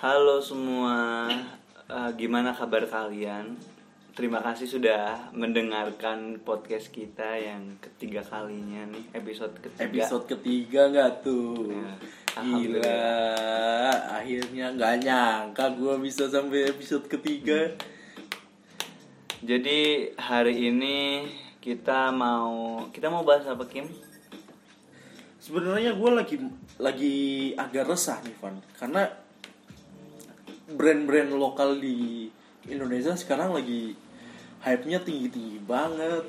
Halo semua, Eh, gimana kabar kalian? Terima kasih sudah mendengarkan podcast kita yang ketiga kalinya nih, episode ketiga. Episode ketiga nggak tuh? Ya, Gila, akhirnya nggak nyangka gue bisa sampai episode ketiga. Jadi hari ini kita mau kita mau bahas apa Kim? Sebenarnya gue lagi lagi agak resah nih Van, karena brand-brand lokal di Indonesia sekarang lagi hype-nya tinggi-tinggi banget.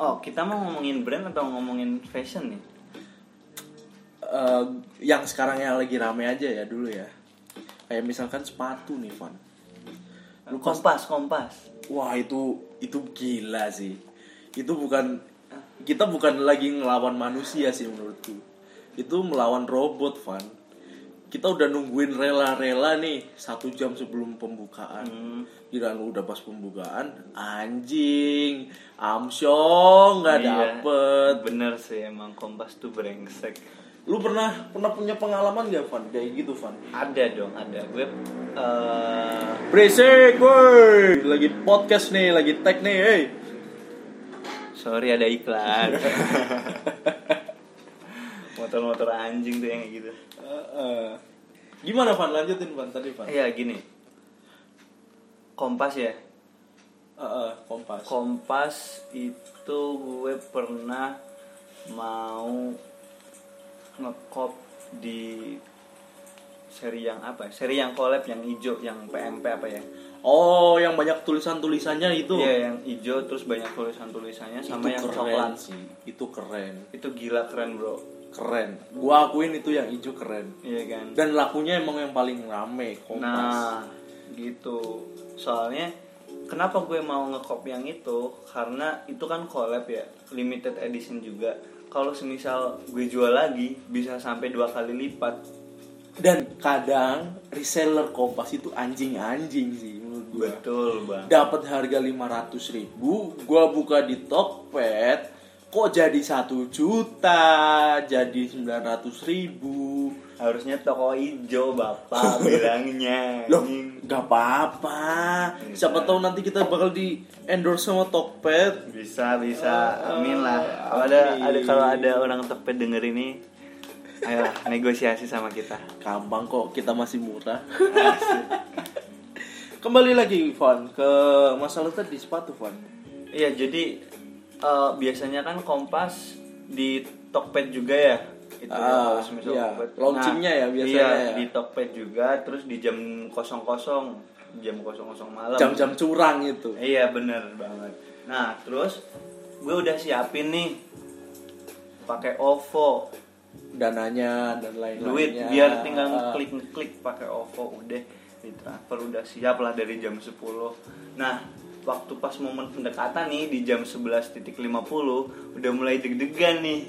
Oh kita mau ngomongin brand atau ngomongin fashion nih? Eh, yang sekarang yang lagi rame aja ya dulu ya. Kayak misalkan sepatu nih Van. Lu pas- Kompas, kompas. Wah itu itu gila sih. Itu bukan kita bukan lagi ngelawan manusia sih menurutku. Itu melawan robot, Van. Kita udah nungguin rela-rela nih satu jam sebelum pembukaan. Hmm. Kira lu udah pas pembukaan, anjing, amsyong nggak Iya, dapet. Bener sih emang kompas tuh brengsek. Lu pernah pernah punya pengalaman gak, Van? Kayak gitu, Van? Ada dong, ada. Gue eh, Berisik, woi. Lagi podcast nih, lagi tag nih, hey. Sorry ada iklan. Motor-motor anjing tuh yang kayak gitu. Heeh. Gimana Van lanjutin Van tadi Van? Iya gini. Kompas ya. Heeh, kompas. Kompas itu gue pernah mau ngekop di seri yang apa? ya? Seri yang collab yang hijau, yang PMP apa ya? oh, yang banyak tulisan-tulisannya itu. Iya, yang hijau terus banyak tulisan-tulisannya sama itu yang keren coklat. sih. Itu keren. Itu gila keren, Bro. Keren. Gua akuin itu yang hijau keren. Iya kan? Dan lakunya emang yang paling rame kompas. Nah, gitu. Soalnya kenapa gue mau ngekop yang itu? Karena itu kan collab ya, limited edition juga. Kalau semisal gue jual lagi bisa sampai dua kali lipat. Dan kadang reseller kompas itu anjing-anjing sih menurut gua. Betul, Bang. Dapat harga 500 ribu, gua buka di Tokped, kok jadi satu juta, jadi 900 ribu. Harusnya toko hijau, Bapak bilangnya. Loh, Anjing. gak apa-apa. Siapa tahu nanti kita bakal di endorse sama Tokped. Bisa, bisa. Amin lah. Kalau ada ada kalau ada orang tepet denger ini, ayolah negosiasi sama kita. Gampang kok, kita masih murah. Kembali lagi, Van, ke masalah tadi sepatu, Van. Iya, jadi eh, biasanya kan Kompas di Tokped juga ya. Itu ya, Ah, kalau semisal iya. Tokped. Launchingnya ya biasanya Iya, ya. di Tokped juga terus di jam 00 jam 00 malam. Jam-jam curang itu. Iya, bener banget. Nah, terus gue udah siapin nih pakai OVO Dananya dan lain-lainnya. duit biar tinggal Ah, klik klik pakai OVO udah ditransfer udah siap lah dari jam 10 nah waktu pas momen pendekatan nih di jam 11.50 udah mulai deg-degan nih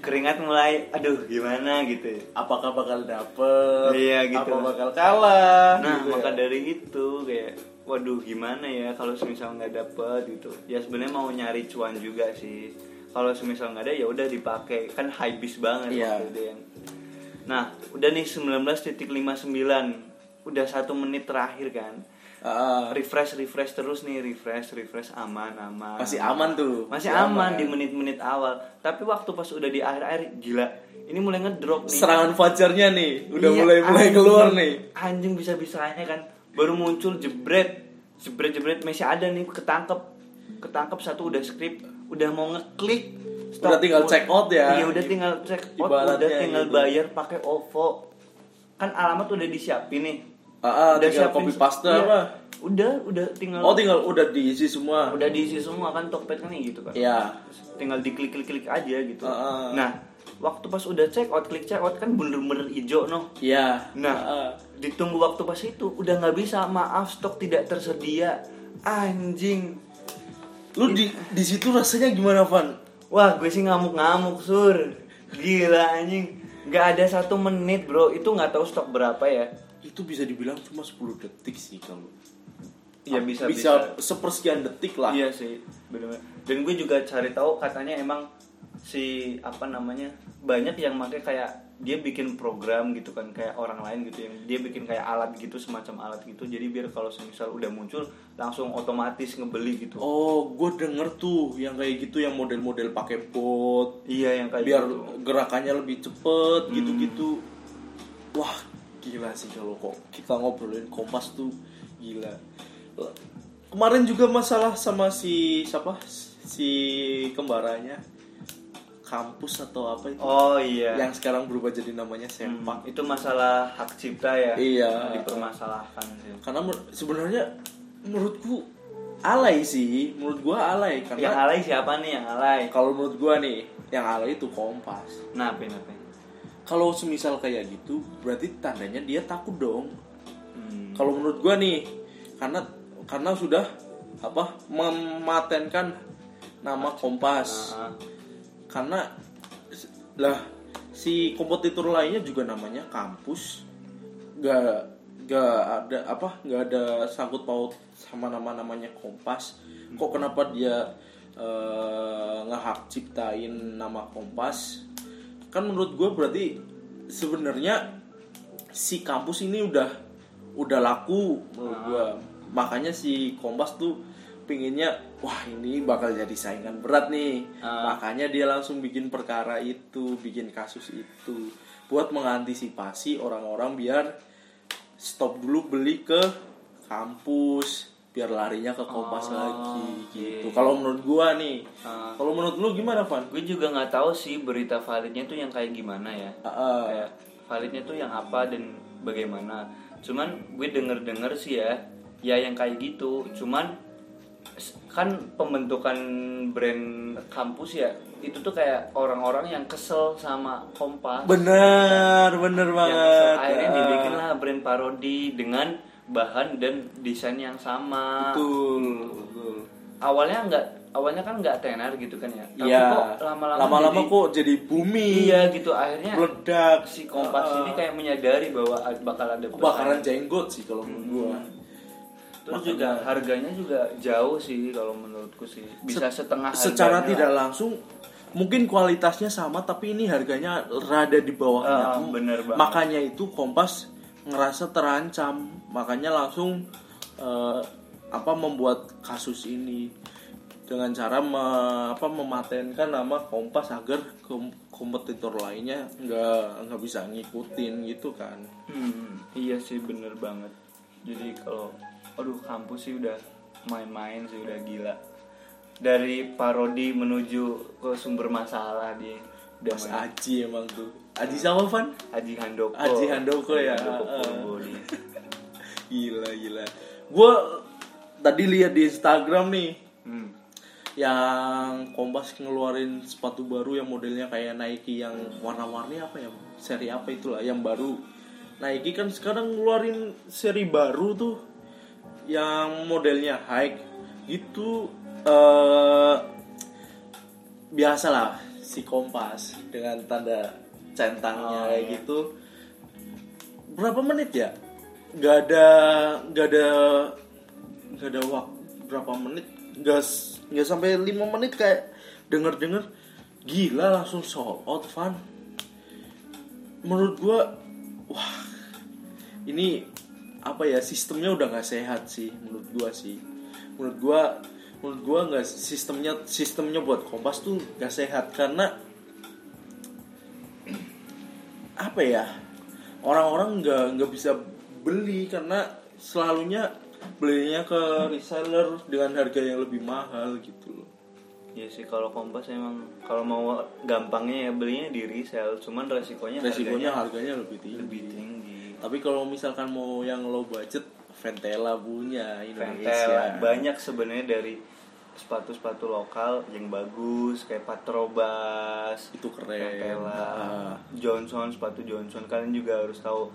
keringat mulai aduh gimana gitu apakah bakal dapet? Iya, gitu. Apa bakal kalah? nah gitu maka ya. dari itu kayak waduh gimana ya kalau semisal nggak dapet gitu ya sebenarnya mau nyari cuan juga sih kalau semisal nggak ada ya udah dipakai kan high bis banget Iya. waktu itu ya. nah udah nih 19.59 udah satu menit terakhir kan Ah, refresh refresh terus nih refresh refresh aman aman Masih aman tuh. masih aman, aman. di menit-menit awal tapi waktu pas udah di akhir-akhir gila ini mulai ngedrop nih serangan fajarnya nih udah Iya, mulai mulai anjing. keluar nih. Anjing bisa bisanya kan baru muncul jebret, jebret jebret masih ada nih ketangkep, ketangkep satu udah skrip, udah mau ngeklik. Udah tinggal check out ya. Iya udah tinggal check out, udah tinggal gitu. bayar pakai OVO. Kan alamat udah disiapin nih. Ah, ah, tinggal siapin- copy paste iya. apa? Udah, udah tinggal. Oh tinggal udah diisi semua. udah diisi semua kan Tokped kan gitu kan. Iya. Tinggal diklik-klik-klik aja gitu. Ah, ah. Nah, waktu pas udah check out, klik check out kan bener-bener hijau noh. Iya. Nah, Ah, ah. ditunggu waktu pas itu udah nggak bisa, maaf stok tidak tersedia. Anjing. lu di di situ rasanya gimana Van? Wah, gue sih ngamuk-ngamuk, Sur. Gila anjing. nggak ada satu menit, Bro. Itu nggak tahu stok berapa ya. Itu bisa dibilang cuma 10 detik sih kalau. Ya bisa bisa sepersekian detik lah. Iya sih, bener Dan gue juga cari tahu katanya emang si apa namanya banyak yang pakai kayak dia bikin program gitu kan kayak orang lain gitu yang dia bikin kayak alat gitu semacam alat gitu jadi biar kalau semisal udah muncul langsung otomatis ngebeli gitu Oh, gue denger tuh yang kayak gitu yang model-model pakai bot iya yang kayak biar gitu. gerakannya lebih cepet gitu-gitu. Wah, gila sih kalau kok kita ngobrolin Kompas tuh gila. Kemarin juga masalah sama si siapa? Si kembarannya kampus atau apa itu oh iya yang sekarang berubah jadi namanya Hmm, Sempak. itu masalah hak cipta ya Iya. dipermasalahkan sih Karena sebenarnya menurutku alay sih, menurut gua alay yang karena alay siapa nih yang alay kalau menurut gua nih yang alay itu Kompas. nah apa Kalau semisal kayak gitu, berarti tandanya dia takut dong. hmm. Kalau menurut gua nih, karena karena sudah apa mematenkan nama Kompas. Ah, Karena lah si kompetitor lainnya juga namanya kampus. Gak gak ada apa gak ada sangkut paut sama nama namanya Kompas. Kok kenapa dia eh, ngehak ciptain nama Kompas? Kan menurut gue berarti sebenarnya si kampus ini udah udah laku menurut gue. Makanya si Kompas tuh pinginnya wah ini bakal jadi saingan berat nih. Ah. Makanya dia langsung bikin perkara itu, bikin kasus itu buat mengantisipasi orang-orang biar stop dulu beli ke kampus biar larinya ke Kompas Oh, lagi gitu. oke. Kalau menurut gua nih, Ah. kalau menurut lu gimana, Van? gue juga nggak tahu sih berita validnya tuh yang kayak gimana ya Ah, ah. kayak validnya tuh yang apa dan bagaimana cuman gue denger denger sih ya ya yang kayak gitu cuman kan pembentukan brand kampus ya itu tuh kayak orang-orang yang kesel sama Kompas Bener, bener yang banget. kesel. akhirnya Ah. dibikinlah brand parodi dengan bahan dan desain yang sama Betul, betul. awalnya nggak awalnya kan nggak tenar gitu kan ya tapi Iya. kok lama-lama lama-lama jadi- kok jadi booming. iya gitu akhirnya Meledak. si Kompas Ah, ini kayak menyadari bahwa bakal ada kebakaran pesaing. jenggot sih kalau menurut gua. terus juga harganya juga jauh sih kalau menurutku sih bisa setengah Secara harganya tidak langsung mungkin kualitasnya sama tapi ini harganya rada di bawahnya. Ah, bener banget. Makanya itu Kompas ngerasa terancam, makanya langsung eh, apa membuat kasus ini dengan cara me- apa mematenkan nama Kompas agar kom- kompetitor lainnya nggak nggak bisa ngikutin gitu kan. Hmm, iya sih bener banget jadi kalau aduh kampus sih udah main-main sih udah gila dari parodi menuju ke sumber masalah dia udah Mas main. Aji emang tuh. Aji sama Van? Aji Handoko Aji Handoko ya. Handoko Ah. Gila gila. Gue tadi lihat di Instagram nih hmm. yang Kompas ngeluarin sepatu baru yang modelnya kayak Nike yang warna-warni apa ya? Seri apa itulah yang baru. Nike kan sekarang ngeluarin seri baru tuh yang modelnya high gitu eh biasalah si Kompas dengan tanda centangnya Oh, kayak iya. gitu. Berapa menit ya? Gak ada gak ada gak ada waktu berapa menit nggak s- nggak sampai lima menit kayak denger denger gila langsung sold out fan menurut gua wah ini apa ya sistemnya udah nggak sehat sih menurut gua sih menurut gua menurut gua nggak sistemnya sistemnya buat kompas tuh nggak sehat karena apa ya orang-orang nggak nggak bisa beli karena selalunya belinya ke reseller dengan harga yang lebih mahal gitu loh. Iya sih kalau Kompas emang kalau mau gampangnya ya belinya di resell, cuman resikonya resikonya harganya harganya lebih tinggi. lebih tinggi. tapi kalau misalkan mau yang low budget Ventela punya Indonesia. Pentel banyak sebenarnya dari sepatu-sepatu lokal yang bagus kayak Patrobas, itu keren Ventela, Ah. Johnson, sepatu Johnson kalian juga harus tahu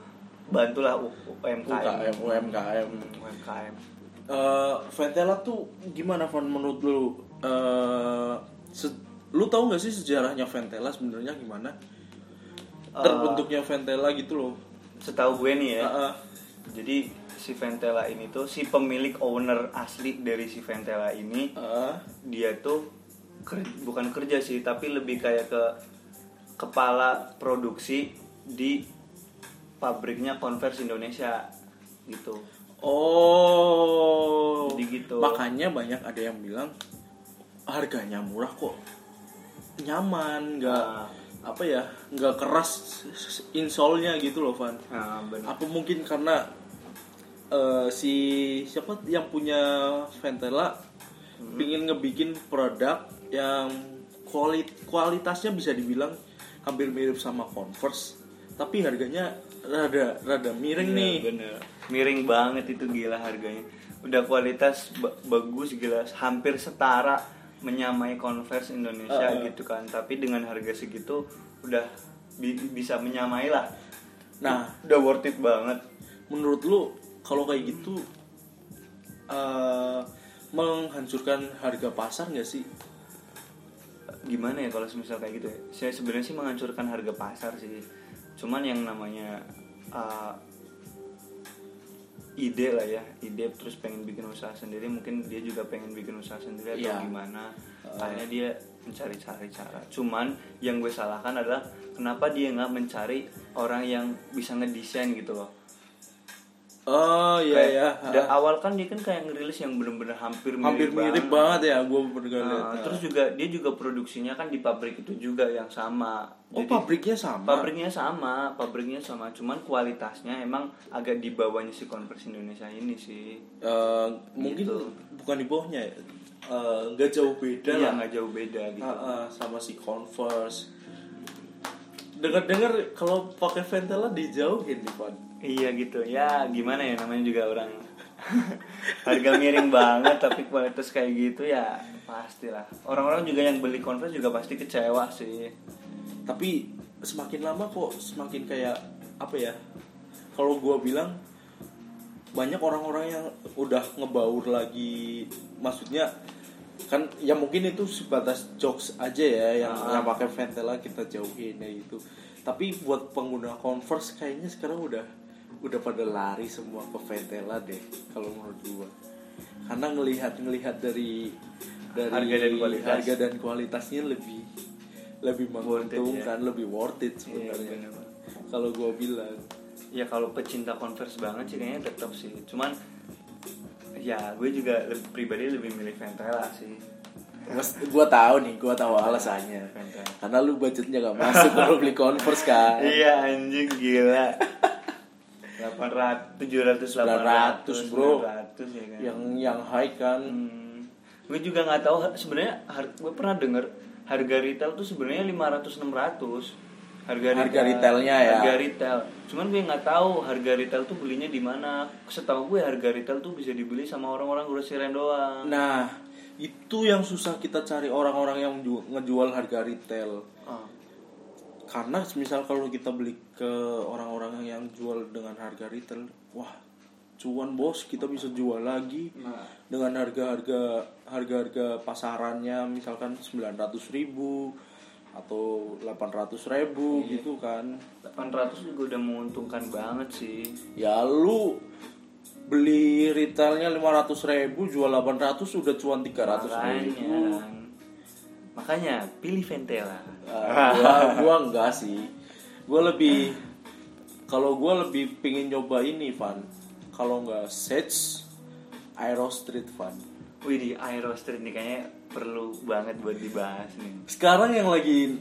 bantulah UMKM. UKM UMKM UMKM. Eh, Ventela tuh gimana Van menurut lu se- lu tahu nggak sih sejarahnya Ventela sebenarnya gimana Eh. terbentuknya Ventela gitu loh Setahu gue nih ya. Ah, ah. Jadi si Ventela ini tuh si pemilik owner asli dari si Ventela ini Ah, dia tuh ker- bukan kerja sih tapi lebih kayak ke kepala produksi di pabriknya Converse Indonesia gitu Oh. Jadi gitu. Makanya banyak ada yang bilang harganya murah kok. Nyaman, nggak Ah. apa ya, nggak keras insolnya gitu loh, Van. nah, benar Apa mungkin karena eh, si siapa yang punya Ventela Hmm. pingin ngebikin produk yang kualit kualitasnya bisa dibilang hampir mirip sama Converse, tapi harganya rada rada miring Iya, nih. bener. Miring banget itu gila harganya. Udah kualitas ba- bagus gila. Hampir setara menyamai Converse Indonesia Uh-uh. gitu kan. Tapi dengan harga segitu udah bi- bisa menyamai lah. Nah, udah worth it banget. Menurut lu kalau kayak gitu eh, menghancurkan harga pasar nggak sih? gimana ya kalau misal kayak gitu ya? Saya sebenarnya sih menghancurkan harga pasar sih. Cuman yang namanya uh, ide lah ya ide terus pengen bikin usaha sendiri mungkin dia juga pengen bikin usaha sendiri atau Iya. gimana. Akhirnya dia mencari-cari cara. Cuman yang gue salahkan adalah kenapa dia nggak mencari orang yang bisa ngedesain gitu loh Oh iya Kayak ya. dari awal kan dia kan kayak ngerilis yang bener-bener hampir mirip Hampir mirip banget ya, gue pernah Nah, lihat. terus juga dia juga produksinya kan di pabrik itu juga yang sama. oh pabriknya sama. pabriknya sama, pabriknya sama, cuman kualitasnya emang agak di bawahnya si Converse Indonesia ini sih. Eh, mungkin Gitu. bukan di bawahnya ya. Eh, nggak jauh beda Iya lah. nggak jauh beda gitu. Ah, ah, sama si Converse. Dengar-dengar kalau pakai Ventela dijauhin nih, Pan. Iya gitu. Ya gimana ya namanya juga orang harga miring banget tapi kualitas kayak gitu ya pastilah. Orang-orang juga yang beli Converse juga pasti kecewa sih. tapi semakin lama kok semakin kayak apa ya kalau gua bilang banyak orang-orang yang udah ngebaur lagi maksudnya kan ya mungkin itu sebatas jokes aja ya yang Ah. yang pakai Ventela kita jauhin ya itu tapi buat pengguna Converse kayaknya sekarang udah udah pada lari semua ke Ventela deh kalau menurut gua karena ngelihat ngelihat dari dari Harga dan kualitas. harga dan kualitasnya lebih lebih menguntungkan lebih worth it Iya, sebenarnya bener. kalau gua bilang Ya kalau pecinta Converse banget sih kayaknya tetap sih. Cuman ya gue juga lebih, pribadi lebih milih Ventela sih. Mas, gua tahu nih, gua tahu alasannya. Karena lu budgetnya gak masuk kalau beli Converse kan. Iya anjing gila. 800 700 900, bro. 900 ya kan. Yang yang high kan. Hmm. Gue juga nggak tahu sebenarnya gue pernah denger harga retail tuh sebenarnya 500 600. Harga, Harga retailnya ya. Harga retail. Cuman gue nggak tahu harga retail tuh belinya di mana. Setahu gue harga retail tuh bisa dibeli sama orang-orang grosiran doang. Nah, itu yang susah kita cari orang-orang yang ju- ngejual harga retail. Ah. Karena misal kalau kita beli ke orang-orang yang jual dengan harga retail, wah, cuan bos, kita bisa jual lagi Nah. dengan harga-harga harga-harga pasarannya misalkan 900.000 ribu atau 800.000 ribu Iya. gitu kan 800 juga udah menguntungkan banget sih. ya lu beli retailnya 500.000 ribu jual 800 udah cuan 300 ribu Makanya, pilih Ventela. Ah, gua gua enggak sih gua lebih kalau gua lebih pingin nyoba ini Van kalau enggak Sage Aero Street Van Wih di Aero Street nih kayaknya perlu banget buat dibahas nih. sekarang yang lagi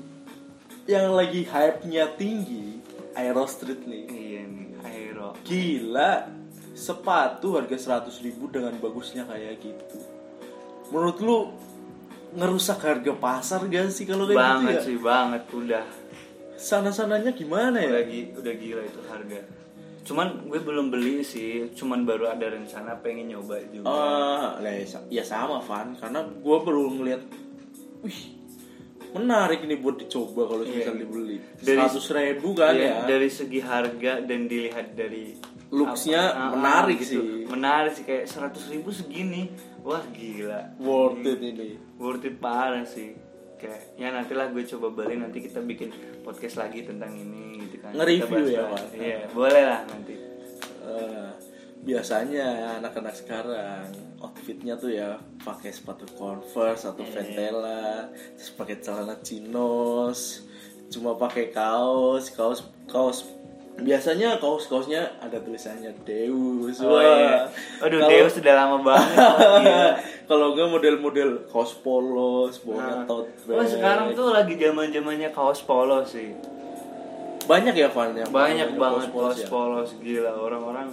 yang lagi hype-nya tinggi Aero Street nih Iya nih Aero. gila sepatu harga 100.000 ribu dengan bagusnya kayak gitu menurut lu ngerusak harga pasar gak sih kalau kayak banget gitu ya sih banget udah sana sananya gimana ya udah, gi- udah gila itu harga. Cuman gue belum beli sih, cuman baru ada rencana pengen nyoba juga. Lah, ya sa- ya sama Van karena gue baru ngeliat wih menarik nih buat dicoba kalau Iya. misal dibeli Dari- seratus ribu kan Iya, ya Dari segi harga dan dilihat dari Looks-nya ah, menarik gitu. sih. Menarik sih kayak 100 ribu segini. Wah gila. worth it ini Worth it parah sih. Kayak ya nantilah gue coba beli nanti kita bikin podcast lagi tentang ini gitu kan. Nge-review ya. Pak? Iya, boleh lah nanti. Eh, biasanya anak-anak sekarang outfitnya tuh ya pakai sepatu Converse atau Iya. Ventela terus pakai celana chinos cuma pakai kaos kaos kaos biasanya kaos kaosnya ada tulisannya Deus Oh, Wah. iya. Aduh, Kalau- Deus sudah lama banget. Gila. kalau enggak model-model kaos polos Nah, bawahnya tote oh, sekarang tuh lagi zaman zamannya kaos polos sih. banyak ya Van yang Banyak banget polos kaos ya? polos gila orang-orang.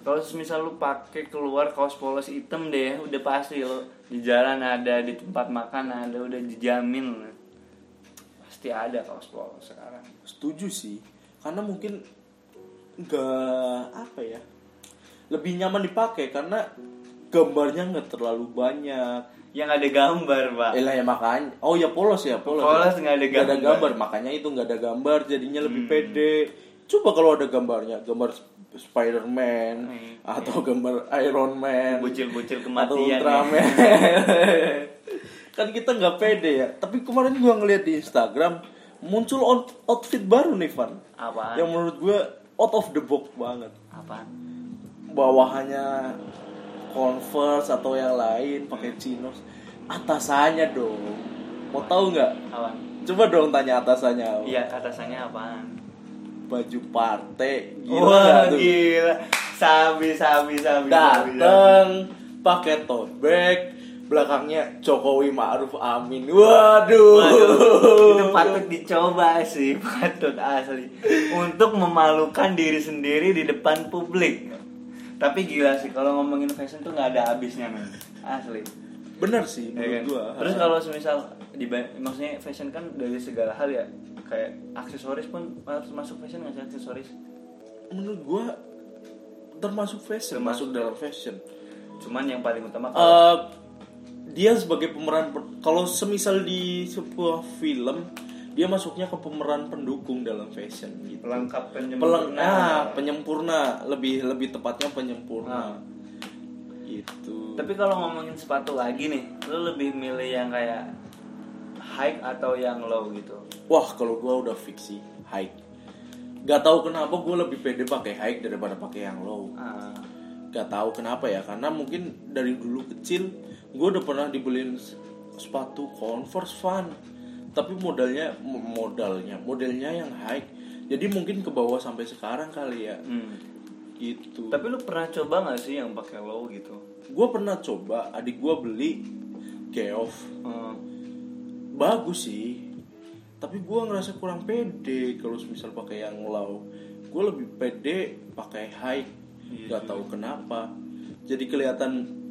Kalau misal lu pakai keluar kaos polos hitam deh, udah pasti lo di jalan ada, di tempat makan ada, udah dijamin. Pasti ada kaos polos sekarang. setuju sih karena mungkin nggak apa ya lebih nyaman dipakai karena gambarnya nggak terlalu banyak Yang ada gambar, Pak. Eh lah ya makanya oh ya polos ya polos Polos ya. nggak ada Nggak gambar. makanya itu nggak ada gambar jadinya lebih pede coba kalau ada gambarnya gambar Sp- Spider-Man Hmm. atau gambar Iron Man Bocil-bocil atau kematian. ya. Ultraman kan kita nggak pede ya tapi kemarin gua ngeliat di Instagram muncul out- outfit baru nih Van Apaan? yang menurut gue out of the box banget Apaan? bawahannya Converse atau yang lain pakai chinos atasannya dong mau tahu nggak coba dong tanya atasannya apa. Iya, atasannya apaan? baju partai gila Wah, tuh gila. Sabi. sabi, sabi. dateng pakai tote bag belakangnya Jokowi Ma'ruf Amin waduh, Waduh, itu patut dicoba sih, patut asli. Untuk memalukan diri sendiri di depan publik. Tapi gila sih, kalau ngomongin fashion tuh nggak ada habisnya men. Asli. bener sih Ya menurut kan? gua Terus kalau semisal di maksudnya fashion kan dari segala hal ya. Kayak aksesoris pun harus masuk fashion nggak sih aksesoris? menurut gua termasuk fashion Termasuk. masuk dalam fashion Cuman yang paling utama kalau Eh, dia sebagai pemeran kalau semisal di sebuah film dia masuknya ke pemeran pendukung dalam fashion gitu pelengkap Peleng, penyempurna. ah, penyempurna lebih lebih tepatnya penyempurna Ah. itu Tapi kalau ngomongin sepatu lagi nih, lu lebih milih yang kayak high atau yang low gitu? wah kalau gua udah fix sih high Gak tahu kenapa gue lebih pede pakai high daripada pakai yang low. Ah, Gak tahu kenapa ya, karena mungkin dari dulu kecil gue udah pernah dibeliin sepatu Converse Van, tapi modalnya mo- modalnya modelnya yang high. Jadi mungkin ke bawah sampai sekarang kali ya. hmm. Gitu. Tapi lu pernah coba nggak sih yang pakai low gitu? gue pernah coba, adik gue beli Geoff, Hmm. bagus sih. Tapi gue ngerasa kurang pede kalau misal pakai yang low. Gue lebih pede pakai high. Iya Gak tahu kenapa. Jadi kelihatan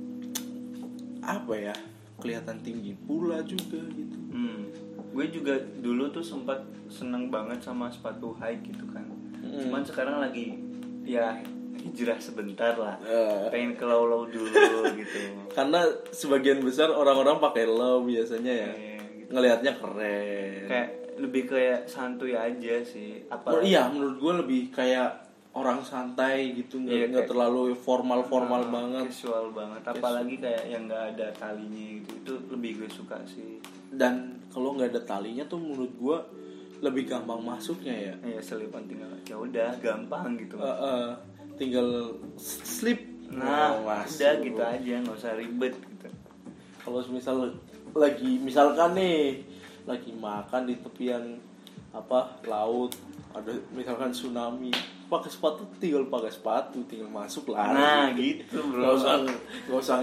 apa ya? Kelihatan tinggi pula juga gitu. Hmm. Gue juga dulu tuh sempat seneng banget sama sepatu high gitu kan. Hmm. Cuman sekarang lagi ya hijrah sebentar lah. Eh. Pengen ke low low dulu gitu. Karena sebagian besar orang-orang pakai low biasanya ya. Iya, gitu. Ngelihatnya keren. Kayak lebih kayak santuy aja sih. Apa? Oh, iya, menurut gue lebih kayak orang santai gitu, nggak Iya, nggak terlalu formal-formal Nah, banget. Casual banget. Apalagi kayak yang nggak ada talinya gitu. Itu lebih gue suka sih. Dan kalau nggak ada talinya tuh menurut gue lebih gampang masuknya ya. Ya selipan tinggal ya udah gampang gitu. Eh, eh, tinggal slip. Nah, Oh, masuk. udah gitu aja, nggak usah ribet gitu. Kalau misal lagi misalkan nih lagi makan di tepian apa laut ada misalkan tsunami pakai sepatu tinggal pakai sepatu tinggal masuk lari Nah, gitu, bro. nggak usah nggak usah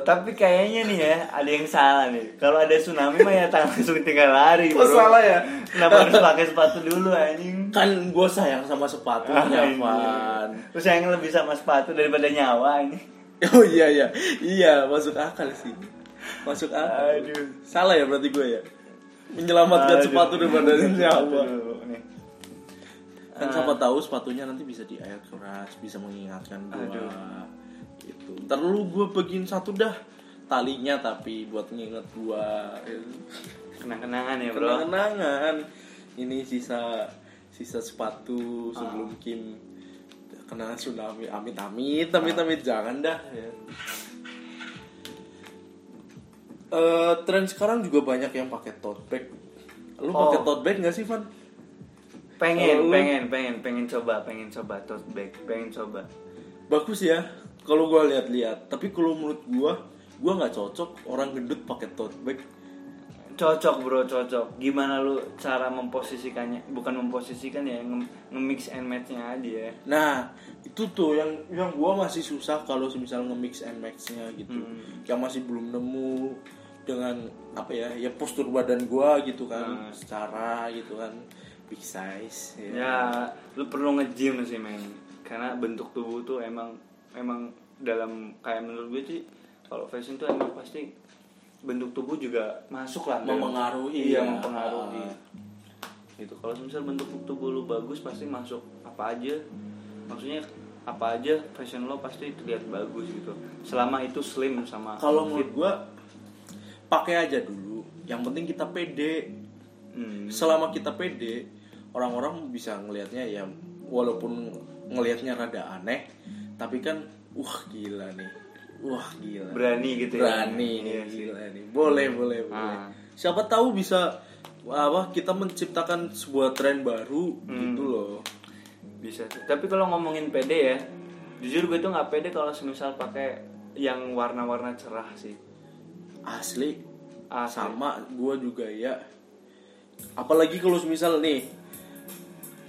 Tapi kayaknya nih ya, ada yang salah nih. Kalau ada tsunami mah ya langsung tinggal lari, Kok bro. salah ya? Kenapa harus pakai sepatu dulu anjing? kan gue sayang sama sepatunya Anjing. Van Terus yang lebih sama sepatu daripada nyawa ini. oh iya iya iya masuk akal sih masuk akal Aduh. salah ya berarti gue ya menyelamatkan Aduh. sepatu daripada nyawa Aduh, nih. Kan siapa tahu sepatunya nanti bisa di air keras bisa mengingatkan gua Aduh. gitu ntar lu gue bagiin satu dah talinya tapi buat nginget gua Kenang-kenangan ya, bro. kenangan ini sisa sisa sepatu sebelum Ah. Kim kena tsunami amit amit amit amit jangan dah ya. Eh, tren sekarang juga banyak yang pakai tote bag lu Oh. pakai tote bag gak sih Van? Pengen, pengen, pengen, pengen coba, pengen coba tote bag, pengen coba. bagus ya kalau gua lihat-lihat tapi kalau menurut gua gua nggak cocok orang gendut pakai tote bag cocok bro cocok gimana lu cara memposisikannya bukan memposisikan ya nge- nge-mix and matchnya aja ya Nah, itu tuh yang yang gua masih susah kalau misal nge-mix and match-nya gitu. Hmm. Yang masih belum nemu dengan apa ya? Ya postur badan gua gitu kan, Hmm. secara gitu kan big size ya. ya lu perlu nge-gym sih men karena bentuk tubuh tuh emang emang dalam kayak menurut gue sih kalau fashion tuh emang pasti bentuk tubuh juga masuk lah Mempengaruhi, iya ya. mempengaruhi Ah. gitu kalau misal bentuk tubuh lu bagus pasti masuk apa aja maksudnya apa aja fashion lo pasti terlihat bagus gitu selama itu slim sama Kalau menurut gua pakai aja dulu. Yang penting kita pede. Hmm. Selama kita pede, orang-orang bisa ngelihatnya ya walaupun ngelihatnya rada aneh, tapi kan wah gila nih. Wah gila. berani gitu ya berani nih Iya sih. gila nih boleh boleh boleh Ah. siapa tahu bisa apa kita menciptakan sebuah tren baru Hmm. gitu loh bisa sih. tapi kalau ngomongin pede ya jujur gue tuh nggak pede kalau semisal pakai yang warna-warna cerah sih asli Ah, sama gue juga ya apalagi kalau misal nih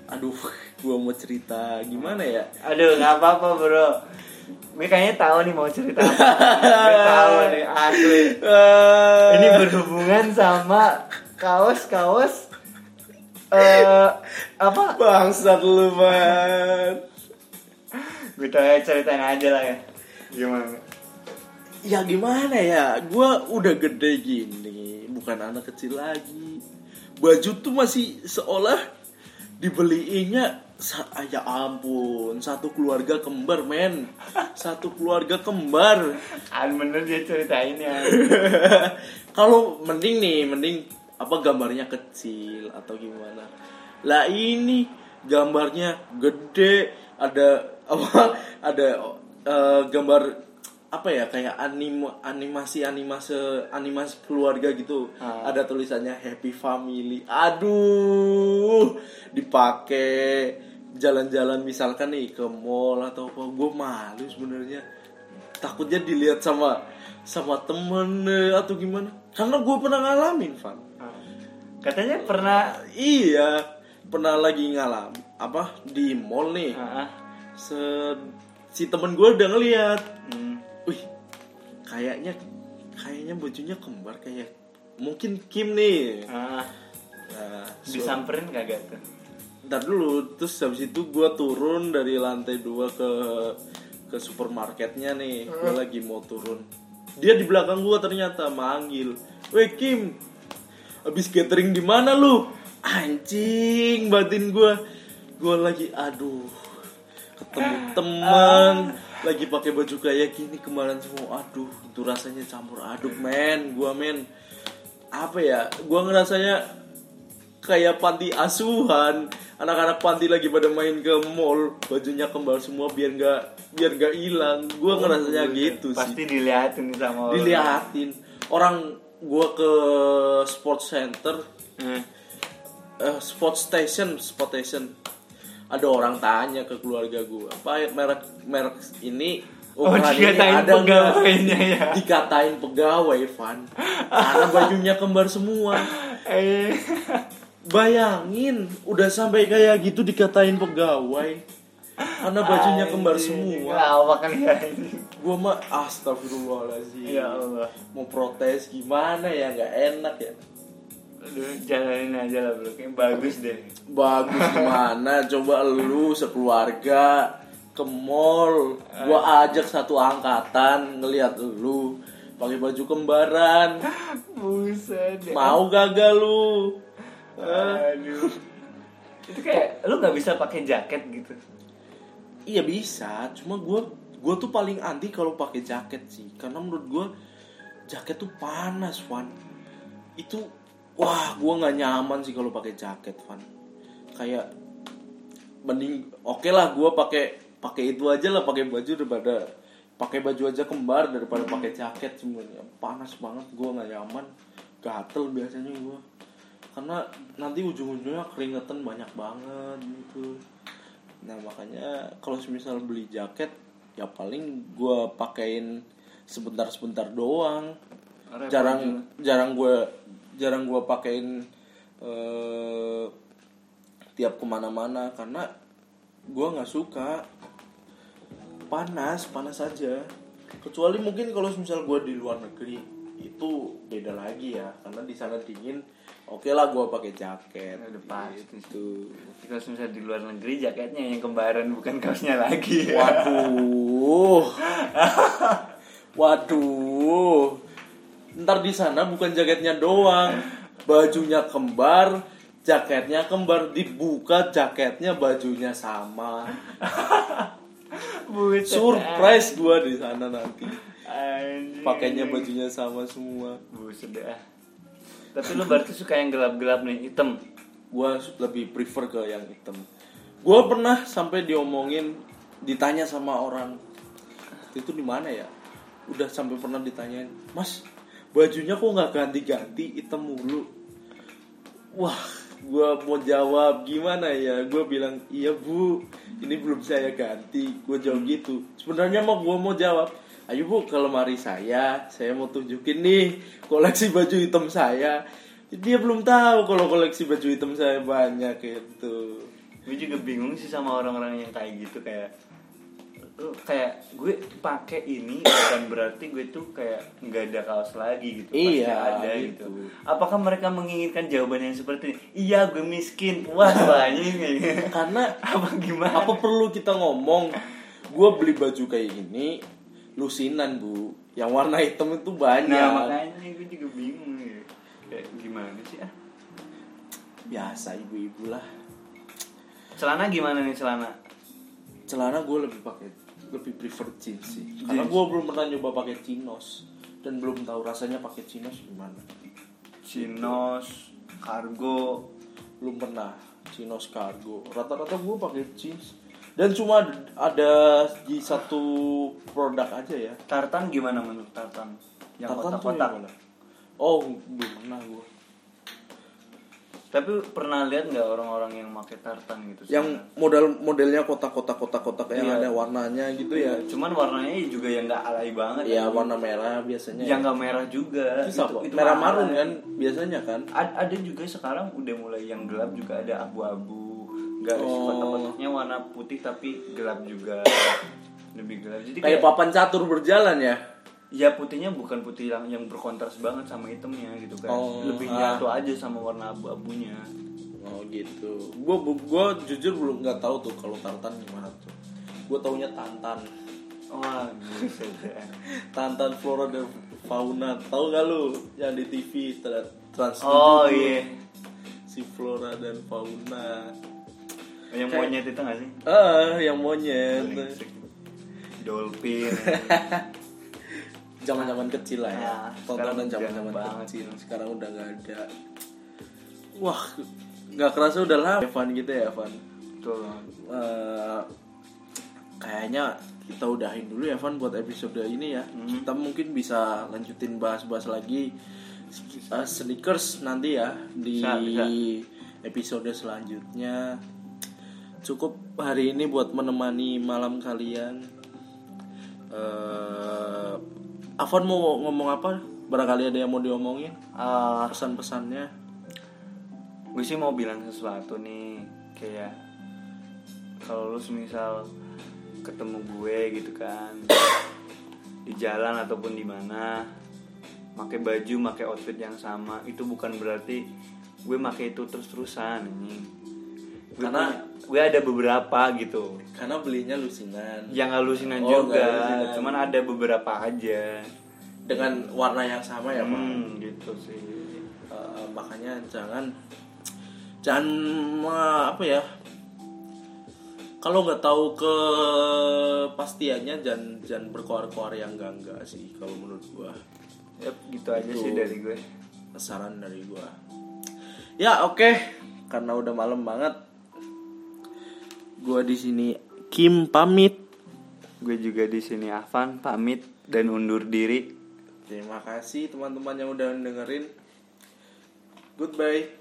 aduh gue mau cerita gimana ya? Aduh nggak apa-apa bro. Gue kayaknya tahu nih mau cerita apa. Tahu nih asli. Ini berhubungan sama kaos-kaos eh apa? Bangsat lu man. Gue ya, ceritain aja lah ya. Gimana? Ya gimana ya? Gue udah gede gini bukan anak kecil lagi. Baju tuh masih seolah dibeliinnya ah, ya ampun satu keluarga kembar men. Satu keluarga kembar. Kan bener dia ceritain ya. Kalau mending nih mending apa gambarnya kecil atau gimana? Lah ini gambarnya gede ada apa? Ada eh, gambar apa ya kayak anim animasi animasi animasi keluarga gitu. Ah. ada tulisannya happy family. Aduh dipakai jalan-jalan misalkan nih ke mall atau apa gue malu sebenarnya. Takutnya dilihat sama sama temen atau gimana. Karena gue pernah ngalamin Van. Katanya pernah iya pernah lagi ngalam apa di mall nih. Ah, ah. Se- si temen gue udah ngeliat. Hmm. Kayaknya kayaknya bajunya kembar kayak mungkin Kim nih. Ah, nah, so- disamperin kagak tuh? Ntar dulu, terus habis itu gue turun dari lantai dua ke ke supermarketnya nih, gue lagi mau turun. Dia di belakang gue ternyata manggil, weh Kim, habis catering di mana lu? Anjing, batin gue, gue lagi, aduh, ketemu teman, lagi pakai baju kayak gini kemarin semua, aduh, itu rasanya campur aduk men, gue men, apa ya, gue ngerasanya kayak panti asuhan. Anak-anak panti lagi pada main ke mall bajunya kembar semua biar nggak biar nggak hilang. Gue ngerasanya gitu sih. Pasti diliatin sama orang. diliatin. Orang gue ke sport center Hmm. eh, sport station sport station ada orang tanya ke keluarga gue apa merek merek ini Oh, ukuran ini dikatain ada nggak?" pegawainya ya. dikatain pegawai Van karena bajunya kembar semua Eh. Bayangin, udah sampai kayak gitu dikatain pegawai. Karena bajunya kembar semua. Kan ya? Gua mah astagfirullahaladzim. Ya Allah. Mau protes gimana ya, nggak enak ya. Aduh, jalanin aja lah bro, kayak bagus deh. Bagus gimana? Coba lu sekeluarga ke mall. Gua ajak satu angkatan ngeliat lu pakai baju kembaran. Buset. Mau gagal lu? Aduh. Itu kayak lu nggak bisa pakai jaket gitu. Iya bisa, cuma gue gue tuh paling anti kalau pakai jaket sih, karena menurut gue jaket tuh panas, Van. Itu wah gue nggak nyaman sih kalau pakai jaket, Van. Kayak mending oke lah gue pakai pakai itu aja lah pakai baju daripada pakai baju aja kembar daripada pakai jaket sebenarnya panas banget gue nggak nyaman. Gatel biasanya gue karena nanti ujung-ujungnya keringetan banyak banget gitu. Nah makanya kalau misal beli jaket ya paling gue pakein sebentar-sebentar doang. Repot jarang jarang gue jarang gue pakein eh, tiap ke mana-mana karena gue nggak suka. Panas panas aja. Kecuali mungkin kalau misal gue di luar negeri itu beda lagi ya. Karena di sana dingin oke lah gue pakai jaket. Udah pasti. gitu. Kalau misalnya di luar negeri jaketnya yang kembaran bukan kaosnya lagi. waduh. Waduh ntar di sana bukan jaketnya doang. Bajunya kembar jaketnya kembar. Dibuka jaketnya bajunya sama. Surprise gua di sana nanti. Pakainya bajunya sama semua. Buset dah. Tapi lu berarti suka yang gelap-gelap nih, hitam. gua lebih prefer ke yang hitam. Gua pernah sampai diomongin ditanya sama orang itu di mana ya? Udah sampai pernah ditanyain mas bajunya kok nggak ganti-ganti hitam mulu. Wah gua mau jawab gimana ya? Gua bilang iya bu ini belum saya ganti. Gua jawab gitu. Sebenarnya mau gua mau jawab ayo bu ke lemari saya saya mau tunjukin nih koleksi baju hitam saya. Dia belum tahu kalau koleksi baju hitam saya banyak gitu. Gue juga bingung sih sama orang-orang yang kayak gitu kayak lu kayak gue pakai ini bukan berarti gue tuh kayak nggak ada kaos lagi gitu Pasti Iya, ada gitu. gitu. Apakah mereka menginginkan jawaban yang seperti ini? Iya gue miskin. Wah banyak. Karena apa gimana? apa perlu kita ngomong? Gue beli baju kayak gini lusinan bu. Yang warna hitam itu banyak. Nah makanya gue juga bingung ya. kayak gimana sih ah? Biasa ibu-ibu lah. Celana gimana nih celana? Celana gue lebih pakai lebih prefer jeans sih. Karena gue belum pernah nyoba pakai chinos dan belum tahu rasanya pakai chinos gimana. Chinos kargo belum pernah chinos cargo. Rata-rata gue pakai jeans. Dan cuma ada di satu produk aja ya. Tartan gimana menurut tartan? Yang Tartan kotak-kotak? oh belum pernah gue tapi pernah lihat nggak orang-orang yang pakai tartan gitu yang sekarang? model modelnya kotak-kotak kotak-kotak yang Iya. ada warnanya gitu ya cuman warnanya juga yang nggak alay banget ya kan. warna merah biasanya yang nggak merah juga Itu? Itu- itu merah marun kan biasanya kan A- ada juga sekarang udah mulai yang gelap juga ada abu-abu garis Oh. kotak-kotaknya warna putih tapi gelap juga lebih gelap jadi kayak papan catur berjalan ya ya putihnya bukan putih yang yang berkontras banget sama hitamnya gitu kan. Oh, lebih ah. nyatu aja sama warna abu-abunya. Oh gitu. Gua gua jujur belum nggak tahu tuh kalau tartan gimana tuh. Gua taunya tantan. Wah buset dah. tantan flora dan fauna. Tahu gak lu yang di TV tra- trans oh 7 tuh. iya. Si flora dan fauna. Yang Kayak- monyet itu nggak sih? Ah yang monyet. Dolphin zaman zaman kecil lah ya. Ah, tontonan sekarang zaman zaman jarang banget. kecil. Sekarang udah nggak ada. Wah nggak kerasa udah lama Evan gitu ya Evan. Betul. Eh, kayaknya kita udahin dulu ya Evan buat episode ini ya. Hmm. kita mungkin bisa lanjutin bahas-bahas lagi eh, sneakers nanti ya di Bisa, bisa. episode selanjutnya. Cukup hari ini buat menemani malam kalian. Eh Afan mau ngomong apa? Barangkali ada yang mau diomongin Ah, pesan-pesannya. Gue sih mau bilang sesuatu nih kayak kalau lu misal ketemu gue gitu kan di jalan ataupun di mana pakai baju pakai outfit yang sama itu bukan berarti gue pakai itu terus terusan ini Karena- karena gue ada beberapa gitu. Karena belinya lusinan. Yang halusinan Oh, juga. nggak halusinan. cuman ada beberapa aja. Dengan warna yang sama ya Pak? Hmm, gitu sih. Eh, makanya jangan jangan eh, apa ya? Kalau nggak tahu kepastiannya jangan jangan berkoar-koar yang enggak enggak sih kalau menurut gua. Yap, gitu aja Gitu. sih dari gue saran dari gua. Ya oke. Karena udah malam banget gua di sini Kim pamit. Gue juga di sini Avan pamit dan undur diri. terima kasih teman-teman yang udah dengerin. Goodbye